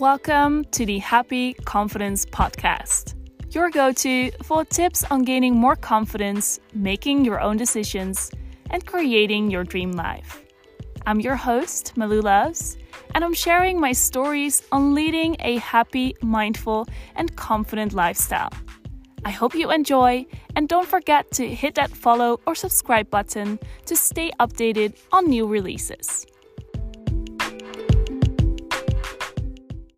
Welcome to the Happy Confidence Podcast, your go to for tips on gaining more confidence, making your own decisions, and creating your dream life. I'm your host, Malu Loves, and I'm sharing my stories on leading a happy, mindful, and confident lifestyle. I hope you enjoy, and don't forget to hit that follow or subscribe button to stay updated on new releases.